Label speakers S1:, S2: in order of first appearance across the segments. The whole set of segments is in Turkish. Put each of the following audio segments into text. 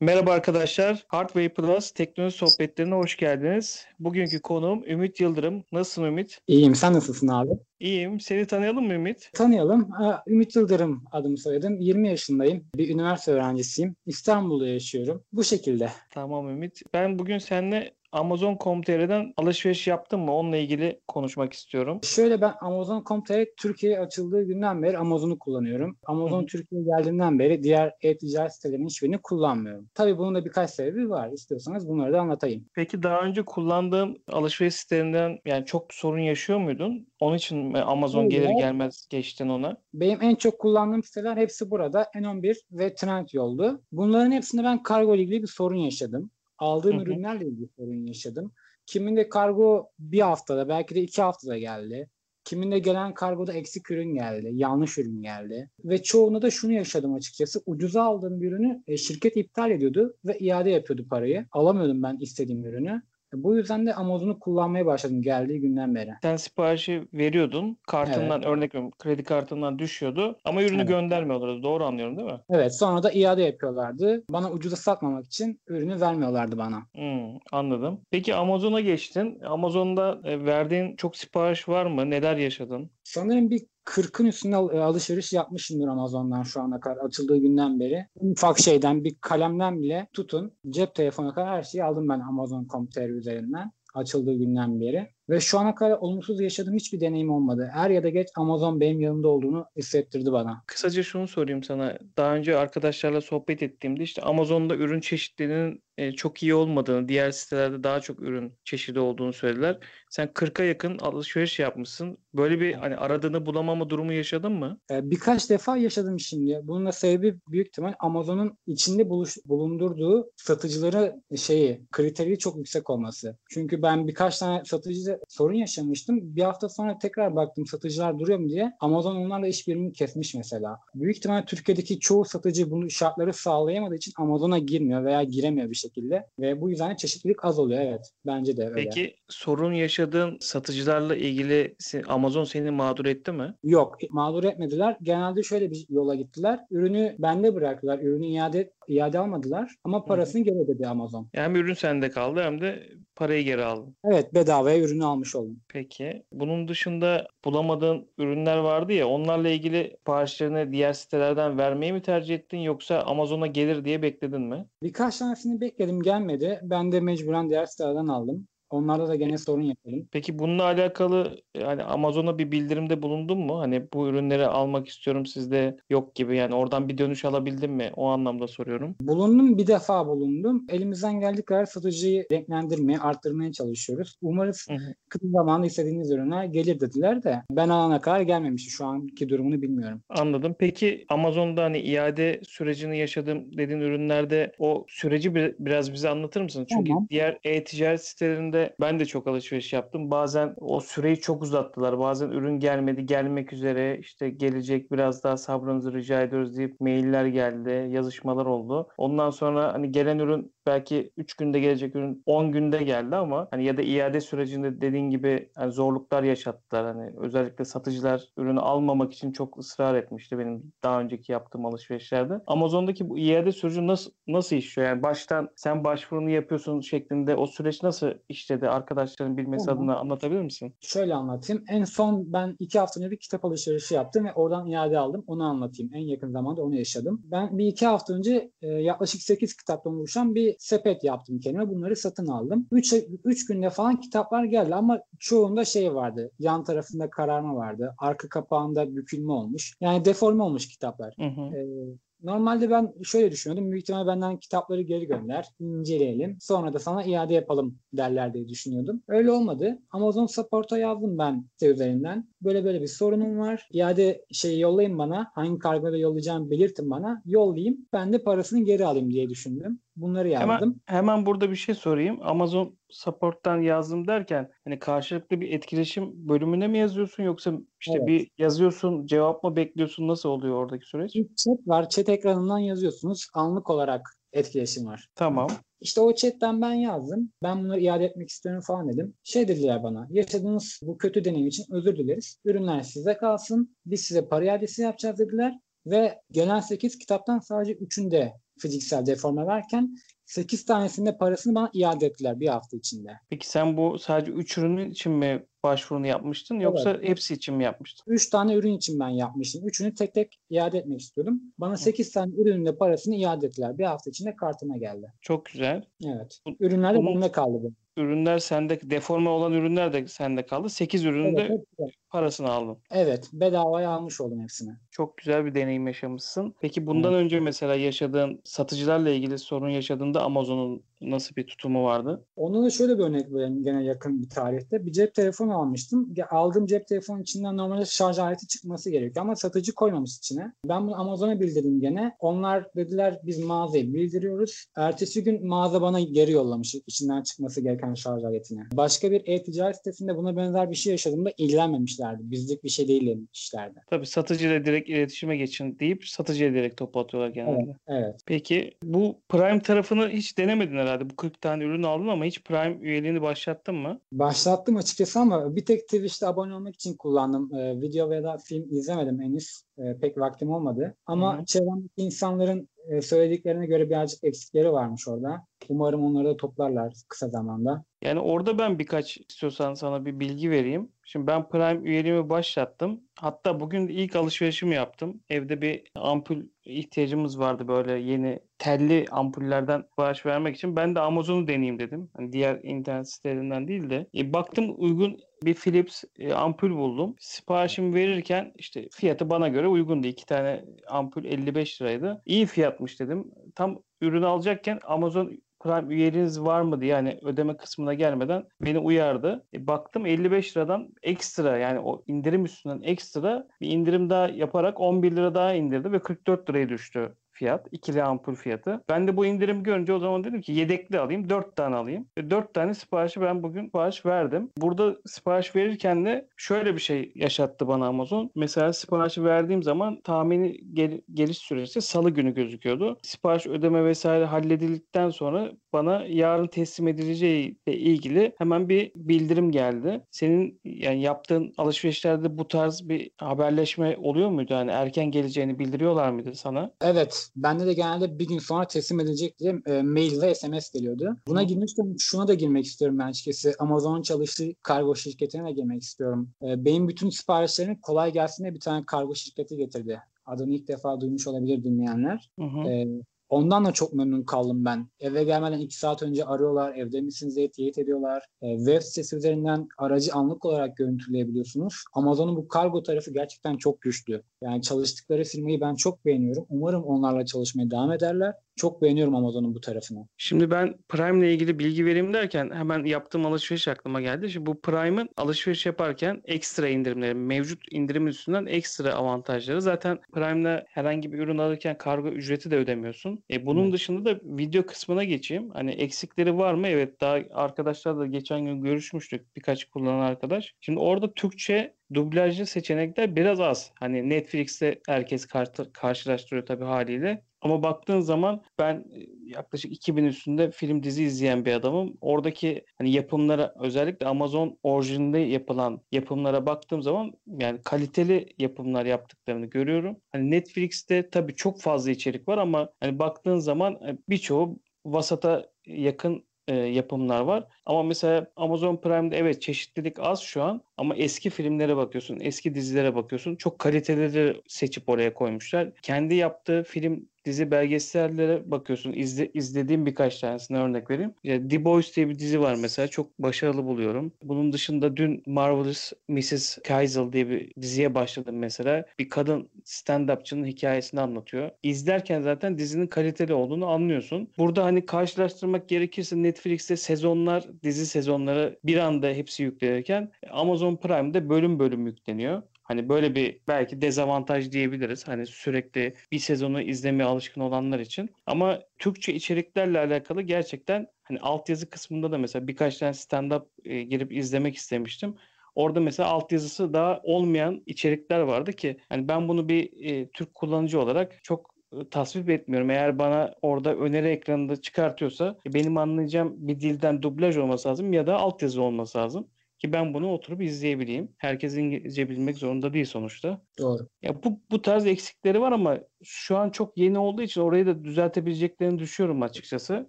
S1: Merhaba arkadaşlar. Hardware Plus teknoloji sohbetlerine hoş geldiniz. Bugünkü konuğum Ümit Yıldırım. Nasılsın Ümit?
S2: İyiyim. Sen nasılsın abi?
S1: İyiyim. Seni tanıyalım mı Ümit?
S2: Tanıyalım. Ümit Yıldırım adımı soyadım. 20 yaşındayım. Bir üniversite öğrencisiyim. İstanbul'da yaşıyorum. Bu şekilde.
S1: Tamam Ümit. Ben bugün seninle Amazon.com.tr'den alışveriş yaptın mı? Onunla ilgili konuşmak istiyorum.
S2: Şöyle ben Amazon.com.tr Türkiye'ye açıldığı günden beri Amazon'u kullanıyorum. Amazon Türkiye'ye geldiğinden beri diğer e-ticaret sitelerinin hiçbirini kullanmıyorum. Tabii bunun da birkaç sebebi var. İstiyorsanız bunları da anlatayım.
S1: Peki daha önce kullandığın alışveriş sitelerinden yani çok sorun yaşıyor muydun? Onun için mi Amazon
S2: Öyle.
S1: gelir gelmez geçtin ona?
S2: Benim en çok kullandığım siteler hepsi burada. N11 ve Trendyol'du. Bunların hepsinde ben kargo ile ilgili bir sorun yaşadım. Aldığım
S1: Hı hı.
S2: ürünlerle ilgili sorun yaşadım. Kiminde kargo bir haftada belki de iki haftada geldi. Kiminde gelen kargoda eksik ürün geldi, yanlış ürün geldi. Ve çoğunda da şunu yaşadım açıkçası. Ucuza aldığım bir ürünü e, şirket iptal ediyordu ve iade yapıyordu parayı. Alamıyordum ben istediğim ürünü. Bu yüzden de Amazon'u kullanmaya başladım geldiği günden beri.
S1: Sen siparişi veriyordun. Kartından örnek veriyorum kredi kartından düşüyordu ama ürünü
S2: Evet.
S1: göndermiyorlardı. Doğru anlıyorum değil mi?
S2: Evet sonra da iade yapıyorlardı. Bana ucuza satmamak için ürünü vermiyorlardı bana.
S1: Hmm, anladım. Peki Amazon'a geçtin. Amazon'da e, verdiğin çok sipariş var mı? Neler yaşadın?
S2: Sanırım bir 40'ın üstünde al- e, alışveriş yapmışımdır Amazon'dan şu ana kadar açıldığı günden beri. Ufak şeyden bir kalemden bile tutun cep telefona kadar her şeyi aldım ben Amazon.com.tr üzerinden açıldığı günden beri. Ve şu ana kadar olumsuz yaşadığım hiçbir deneyim olmadı. Er ya da geç Amazon benim yanımda olduğunu hissettirdi bana.
S1: Kısaca şunu sorayım sana. Daha önce arkadaşlarla sohbet ettiğimde işte Amazon'da ürün çeşitliliğinin e, çok iyi olmadığını, diğer sitelerde daha çok ürün çeşidi olduğunu söylediler. Sen 40'a yakın alışveriş yapmışsın. Böyle bir hani aradığını bulamama durumu yaşadın mı?
S2: Ee, Birkaç defa yaşadım şimdi. Bunun da sebebi büyük ihtimal Amazon'un içinde buluş, bulundurduğu satıcıları şeyi, kriteri çok yüksek olması. Çünkü ben birkaç tane satıcı sorun yaşamıştım. Bir hafta sonra tekrar baktım satıcılar duruyor mu diye. Amazon onlarla işbirliğini kesmiş mesela. Büyük ihtimal Türkiye'deki çoğu satıcı bunu şartları sağlayamadığı için Amazon'a girmiyor veya giremiyor bir şekilde. Ve bu yüzden de çeşitlilik az oluyor. Evet. Bence de öyle.
S1: Peki sorun yaşadığın satıcılarla ilgili Amazon seni mağdur etti mi?
S2: Yok mağdur etmediler. Genelde şöyle bir yola gittiler. Ürünü bende bıraktılar. Ürünü iade iade almadılar ama parasını geri ödedi Amazon.
S1: Yani hem ürün sende kaldı hem de parayı geri aldın.
S2: Evet bedavaya ürünü almış oldum.
S1: Peki. Bunun dışında bulamadığın ürünler vardı ya onlarla ilgili siparişlerini diğer sitelerden vermeyi mi tercih ettin yoksa Amazon'a gelir diye bekledin mi?
S2: Birkaç tanesini bekledim gelmedi. Ben de mecburen diğer sitelerden aldım. Onlarda da gene sorun yaşadım.
S1: Peki bununla alakalı yani Amazon'a bir bildirimde bulundun mu? Hani bu ürünleri almak istiyorum sizde yok gibi yani oradan bir dönüş alabildin mi? O anlamda soruyorum.
S2: Bulundum bir defa bulundum. Elimizden geldiği kadar satıcıyı renklendirmeye, arttırmaya çalışıyoruz. Umarız kısa zamanda istediğiniz ürünler gelir dediler de ben alana kadar gelmemişti. Şu anki durumunu bilmiyorum.
S1: Anladım. Peki Amazon'da hani iade sürecini yaşadım dediğin ürünlerde o süreci bir- biraz bize anlatır mısın? Çünkü
S2: Tamam.
S1: diğer e-ticaret sitelerinde ben de çok alışveriş yaptım. Bazen o süreyi çok uzattılar. Bazen ürün gelmedi, gelmek üzere işte gelecek biraz daha sabrınızı rica ediyoruz deyip mailler geldi, yazışmalar oldu. Ondan sonra hani gelen ürün belki 3 günde gelecek ürün 10 günde geldi ama hani ya da iade sürecinde dediğin gibi hani zorluklar yaşattılar. Hani özellikle satıcılar ürünü almamak için çok ısrar etmişti benim daha önceki yaptığım alışverişlerde. Amazon'daki bu iade süreci nasıl nasıl işliyor? Yani baştan sen başvurunu yapıyorsun şeklinde o süreç nasıl işledi? Arkadaşların bilmesi
S2: Tamam.
S1: adına anlatabilir misin?
S2: Şöyle anlatayım. En son ben iki hafta önce bir kitap alışverişi yaptım ve oradan iade aldım. Onu anlatayım. En yakın zamanda onu yaşadım. Ben bir iki hafta önce e, yaklaşık 8 kitaptan oluşan bir sepet yaptım kendime. Bunları satın aldım. 3, 3 günde falan kitaplar geldi ama çoğunda şey vardı. Yan tarafında kararma vardı. Arka kapağında bükülme olmuş. Yani deforme olmuş kitaplar.
S1: Hı hı.
S2: Ee, Normalde ben şöyle düşünüyordum. Büyük ihtimal benden kitapları geri gönder, inceleyelim. Sonra da sana iade yapalım derler diye düşünüyordum. Öyle olmadı. Amazon Support'a yazdım ben site üzerinden. Böyle böyle bir sorunum var. İade şeyi yollayın bana. Hangi kargoda yollayacağımı belirtin bana. Yollayayım. Ben de parasını geri alayım diye düşündüm. Bunları yazdım.
S1: Hemen, hemen burada bir şey sorayım. Amazon Support'tan yazdım derken hani karşılıklı bir etkileşim bölümüne mi yazıyorsun yoksa işte
S2: Evet.
S1: bir yazıyorsun cevap mı bekliyorsun nasıl oluyor oradaki süreç?
S2: Chat var. Chat ekranından yazıyorsunuz. Anlık olarak etkileşim var.
S1: Tamam.
S2: İşte o chatten ben yazdım. Ben bunları iade etmek istiyorum falan dedim. Şey dediler bana. Yaşadığınız bu kötü deneyim için özür dileriz. Ürünler size kalsın. Biz size para iadesi yapacağız dediler. Ve gelen 8 kitaptan sadece 3'ünde fiziksel deforme varken 8 tanesinde parasını bana iade ettiler bir hafta içinde.
S1: Peki sen bu sadece 3 ürünün için mi başvurunu yapmıştın yoksa hepsi için mi yapmıştın?
S2: 3 tane ürün için ben yapmıştım. Üçünü tek tek iade etmek istiyordum. Bana 8 tane ürünün de parasını iade ettiler. Bir hafta içinde kartıma geldi.
S1: Çok güzel.
S2: Evet. Ürünler de
S1: Bunun-
S2: bende kaldı. bu.
S1: Ürünler sende, deforme olan ürünler de sende kaldı. 8 ürünün
S2: Evet,
S1: de
S2: evet,
S1: parasını aldın.
S2: evet. Bedavaya almış oldum hepsini.
S1: Çok güzel bir deneyim yaşamışsın. Peki bundan önce mesela yaşadığın satıcılarla ilgili sorun yaşadığında Amazon'un nasıl bir tutumu vardı?
S2: Ondan da şöyle bir örnek vereyim gene yakın bir tarihte. Bir cep telefonu almıştım. Aldığım cep telefonun içinden normalde şarj aleti çıkması gerekiyor ama satıcı koymamış içine. Ben bunu Amazon'a bildirdim gene. Onlar dediler biz mağazaya bildiriyoruz. Ertesi gün mağaza bana geri yollamış içinden çıkması gereken şarj aletini. Başka bir e-ticaret sitesinde buna benzer bir şey yaşadığımda ilgilenmemişlerdi. Bizlik bir şey değil demişlerdi.
S1: Tabii satıcıyla direkt iletişime geçin deyip satıcıya direkt topu atıyorlar genelde.
S2: Evet, evet.
S1: Peki bu Prime tarafını hiç denemedin herhalde. Bu 40 tane ürün aldın ama hiç Prime üyeliğini başlattın mı?
S2: Başlattım açıkçası ama bir tek Twitch'te abone olmak için kullandım. Ee, video veya film izlemedim henüz. Ee, pek vaktim olmadı. Ama çevremdeki insanların e, söylediklerine göre birazcık eksikleri varmış orada. Umarım onları da toplarlar kısa zamanda.
S1: Yani orada ben birkaç istiyorsan sana bir bilgi vereyim. Şimdi ben Prime üyeliğimi başlattım. Hatta bugün ilk alışverişimi yaptım. Evde bir ampul ihtiyacımız vardı böyle yeni telli ampullerden sipariş vermek için. Ben de Amazon'u deneyeyim dedim. Hani diğer internet sitelerinden değil de. E, baktım uygun bir Philips e, ampul buldum. Siparişimi verirken işte fiyatı bana göre uygundu. İki tane ampul 55 liraydı. İyi fiyatmış dedim. Tam ürünü alacakken Amazon Prime üyeliğiniz var mı diye yani ödeme kısmına gelmeden beni uyardı. E, baktım 55 liradan ekstra yani o indirim üstünden ekstra bir indirim daha yaparak 11 lira daha indirdi ve 44 liraya düştü fiyat. ikili ampul fiyatı. Ben de bu indirim görünce o zaman dedim ki yedekli alayım. 4 tane alayım. Ve 4 tane siparişi ben bugün sipariş verdim. Burada sipariş verirken de şöyle bir şey yaşattı bana Amazon. Mesela siparişi verdiğim zaman tahmini gel- geliş süresi salı günü gözüküyordu. Sipariş ödeme vesaire halledildikten sonra bana yarın teslim edileceği ile ilgili hemen bir bildirim geldi. Senin yani yaptığın alışverişlerde bu tarz bir haberleşme oluyor muydu? Yani erken geleceğini bildiriyorlar mıydı sana?
S2: Evet. Bende de genelde bir gün sonra teslim edilecek diye e, mail ve SMS geliyordu. Buna
S1: Hı.
S2: girmişken şuna da girmek istiyorum ben açıkçası. Amazon'un çalıştığı kargo şirketine de girmek istiyorum. E, benim bütün siparişlerimi kolay gelsin diye bir tane kargo şirketi getirdi. Adını ilk defa duymuş olabilir dinleyenler.
S1: Hı hı.
S2: Ee, ondan da çok memnun kaldım ben. Eve gelmeden iki saat önce arıyorlar, evde misiniz diye teyit ediyorlar. Ee, web sitesi üzerinden aracı anlık olarak görüntüleyebiliyorsunuz. Amazon'un bu kargo tarafı gerçekten çok güçlü. Yani çalıştıkları firmayı ben çok beğeniyorum. Umarım onlarla çalışmaya devam ederler. Çok beğeniyorum Amazon'un bu tarafını.
S1: Şimdi ben Prime ile ilgili bilgi vereyim derken hemen yaptığım alışveriş aklıma geldi. Şimdi bu Prime'ın alışveriş yaparken ekstra indirimleri, mevcut indirimin üstünden ekstra avantajları. Zaten Prime'la herhangi bir ürün alırken kargo ücreti de ödemiyorsun. E bunun
S2: Evet.
S1: dışında da video kısmına geçeyim. Hani eksikleri var mı? Evet daha arkadaşlarla geçen gün görüşmüştük birkaç kullanan arkadaş. Şimdi orada Türkçe dublajlı seçenekler biraz az. Hani Netflix'te herkes kar- karşılaştırıyor tabii haliyle. Ama baktığın zaman ben e, yaklaşık 2000 üstünde film dizi izleyen bir adamım. Oradaki hani yapımlara özellikle Amazon orijininde yapılan yapımlara baktığım zaman yani kaliteli yapımlar yaptıklarını görüyorum. Hani Netflix'te tabii çok fazla içerik var ama hani baktığın zaman e, birçoğu vasata yakın e, yapımlar var. Ama mesela Amazon Prime'de evet çeşitlilik az şu an ama eski filmlere bakıyorsun, eski dizilere bakıyorsun. Çok kaliteleri seçip oraya koymuşlar. Kendi yaptığı film dizi belgesellere bakıyorsun. İzle, izlediğim birkaç tanesine örnek vereyim. Ya, The Boys diye bir dizi var mesela. Çok başarılı buluyorum. Bunun dışında dün Marvelous Mrs. Maisel diye bir diziye başladım mesela. Bir kadın stand-upçının hikayesini anlatıyor. İzlerken zaten dizinin kaliteli olduğunu anlıyorsun. Burada hani karşılaştırmak gerekirse Netflix'te sezonlar, dizi sezonları bir anda hepsi yüklenirken Amazon Prime'de bölüm bölüm yükleniyor. Hani böyle bir belki dezavantaj diyebiliriz. Hani sürekli bir sezonu izlemeye alışkın olanlar için. Ama Türkçe içeriklerle alakalı gerçekten hani altyazı kısmında da mesela birkaç tane stand-up e, girip izlemek istemiştim. Orada mesela altyazısı daha olmayan içerikler vardı ki hani ben bunu bir e, Türk kullanıcı olarak çok tasvip etmiyorum. Eğer bana orada öneri ekranında çıkartıyorsa e, benim anlayacağım bir dilden dublaj olması lazım ya da altyazı olması lazım. ki ben bunu oturup izleyebileyim. Herkes İngilizce bilmek zorunda değil sonuçta.
S2: Doğru.
S1: Ya bu bu tarz eksikleri var ama şu an çok yeni olduğu için orayı da düzeltebileceklerini düşünüyorum açıkçası.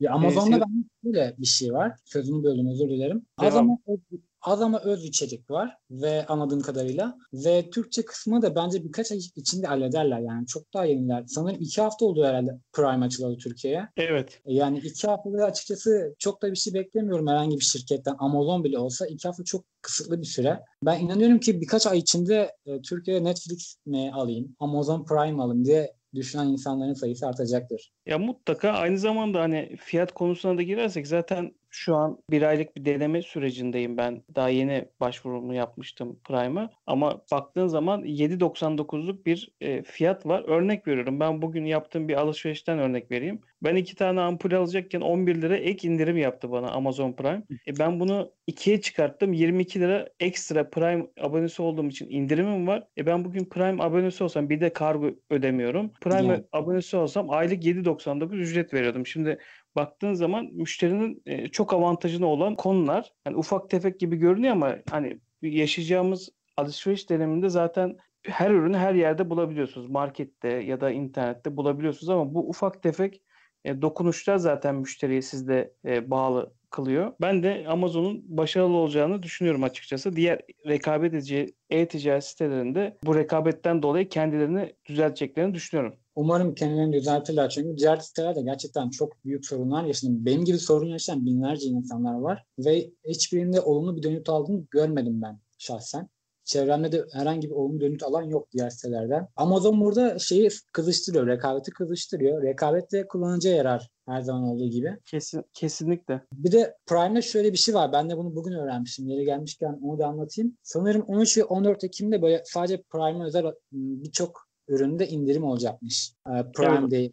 S2: Ya Amazon'da
S1: sen-
S2: ben böyle bir şey var. Sözünü böldüm özür dilerim.
S1: Devam.
S2: ama, öz, az ama öz içerik var ve anladığım kadarıyla. Ve Türkçe kısmı da bence birkaç ay içinde hallederler yani. Çok daha yeniler. Sanırım iki hafta oldu herhalde Prime açılalı Türkiye'ye.
S1: Evet.
S2: Yani iki haftada açıkçası çok da bir şey beklemiyorum herhangi bir şirketten. Amazon bile olsa iki hafta çok kısıtlı bir süre. Ben inanıyorum ki birkaç ay içinde e, Türkiye'de Netflix mi alayım, Amazon Prime alayım diye düşünen insanların sayısı artacaktır.
S1: Ya mutlaka aynı zamanda hani fiyat konusuna da girersek zaten şu an bir aylık bir deneme sürecindeyim ben. Daha yeni başvurumu yapmıştım Prime'a. Ama baktığın zaman 7.99'luk bir e, fiyat var. Örnek veriyorum. Ben bugün yaptığım bir alışverişten örnek vereyim. Ben iki tane ampul alacakken 11 lira ek indirim yaptı bana Amazon Prime. E ben bunu ikiye çıkarttım. 22 lira ekstra Prime abonesi olduğum için indirimim var. E ben bugün Prime abonesi olsam bir de kargo ödemiyorum. Prime
S2: Yani.
S1: abonesi olsam aylık 7.99 ücret veriyordum. Şimdi baktığın zaman müşterinin e, çok avantajına olan konular. Hani ufak tefek gibi görünüyor ama hani yaşayacağımız alışveriş döneminde zaten her ürünü her yerde bulabiliyorsunuz. Markette ya da internette bulabiliyorsunuz ama bu ufak tefek e, dokunuşlar zaten müşteriye sizde e, bağlı kılıyor. Ben de Amazon'un başarılı olacağını düşünüyorum açıkçası. Diğer rekabet edici e-ticaret sitelerinde bu rekabetten dolayı kendilerini düzelteceklerini düşünüyorum.
S2: Umarım kendilerini düzeltirler. Çünkü diğer sitelerde gerçekten çok büyük sorunlar yaşadım. Benim gibi sorun yaşayan binlerce insanlar var. Ve hiçbirinde olumlu bir dönüt aldığını görmedim ben şahsen. Çevremde de herhangi bir olumlu dönüt alan yok diğer sitelerden. Amazon burada şeyi kızıştırıyor, rekabeti kızıştırıyor. Rekabet de kullanıcıya yarar her zaman olduğu gibi.
S1: Kesin, kesinlikle.
S2: Bir de Prime'de şöyle bir şey var. Ben de bunu bugün öğrenmiştim. Yeri gelmişken onu da anlatayım. Sanırım 13 ve 14 Ekim'de böyle sadece Prime'a özel birçok üründe indirim olacakmış. Ee, Prime
S1: Evet.
S2: Day.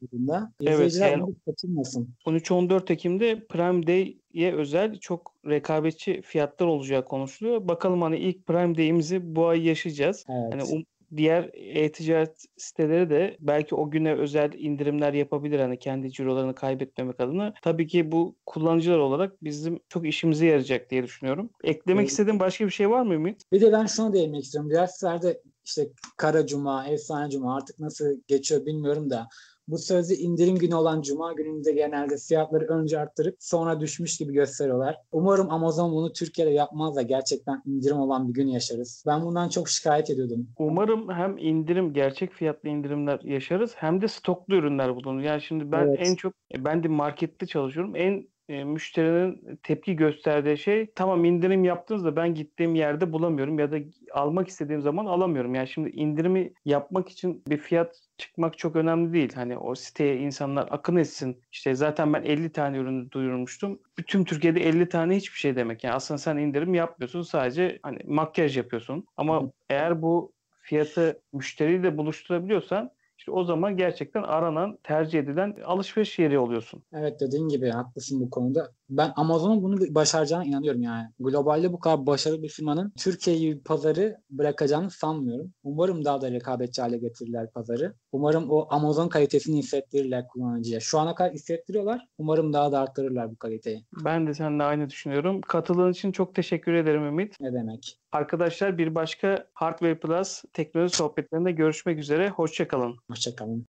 S1: Evet,
S2: İzleyiciler
S1: yani-
S2: bunu kaçırmasın.
S1: 13-14 Ekim'de Prime Day'ye özel çok rekabetçi fiyatlar olacağı konuşuluyor. Bakalım hani ilk Prime Day'imizi bu ay yaşayacağız.
S2: Evet.
S1: Hani um- diğer e-ticaret siteleri de belki o güne özel indirimler yapabilir hani kendi cirolarını kaybetmemek adına. Tabii ki bu kullanıcılar olarak bizim çok işimize yarayacak diye düşünüyorum. Eklemek
S2: Evet.
S1: istediğin başka bir şey var mı Ümit?
S2: Bir de ben şunu değinmek istiyorum. Diğer sitelerde işte Kara Cuma, Efsane Cuma artık nasıl geçiyor bilmiyorum da bu sözde indirim günü olan Cuma gününde genelde fiyatları önce arttırıp sonra düşmüş gibi gösteriyorlar. Umarım Amazon bunu Türkiye'de yapmaz da gerçekten indirim olan bir gün yaşarız. Ben bundan çok şikayet ediyordum.
S1: Umarım hem indirim, gerçek fiyatlı indirimler yaşarız hem de stoklu ürünler bulunur. Yani şimdi ben
S2: Evet.
S1: en çok, ben de markette çalışıyorum. En e, müşterinin tepki gösterdiği şey tamam indirim yaptınız da ben gittiğim yerde bulamıyorum ya da almak istediğim zaman alamıyorum. Yani şimdi indirimi yapmak için bir fiyat çıkmak çok önemli değil. Hani o siteye insanlar akın etsin. İşte zaten ben 50 tane ürünü duyurmuştum. Bütün Türkiye'de 50 tane hiçbir şey demek. Yani aslında sen indirim yapmıyorsun. Sadece hani makyaj yapıyorsun. Ama eğer bu fiyatı müşteriyle buluşturabiliyorsan işte o zaman gerçekten aranan, tercih edilen alışveriş yeri oluyorsun.
S2: Evet dediğin gibi haklısın bu konuda. Ben Amazon'un bunu başaracağına inanıyorum yani. Globalde bu kadar başarılı bir firmanın Türkiye gibi bir pazarı bırakacağını sanmıyorum. Umarım daha da rekabetçi hale getirirler pazarı. Umarım o Amazon kalitesini hissettirirler kullanıcıya. Şu ana kadar hissettiriyorlar. Umarım daha da arttırırlar bu kaliteyi.
S1: Ben de seninle aynı düşünüyorum. Katıldığın için çok teşekkür ederim Ümit.
S2: Ne demek?
S1: Arkadaşlar bir başka Hardware Plus teknoloji sohbetlerinde görüşmek üzere. Hoşçakalın.
S2: Hoşçakalın.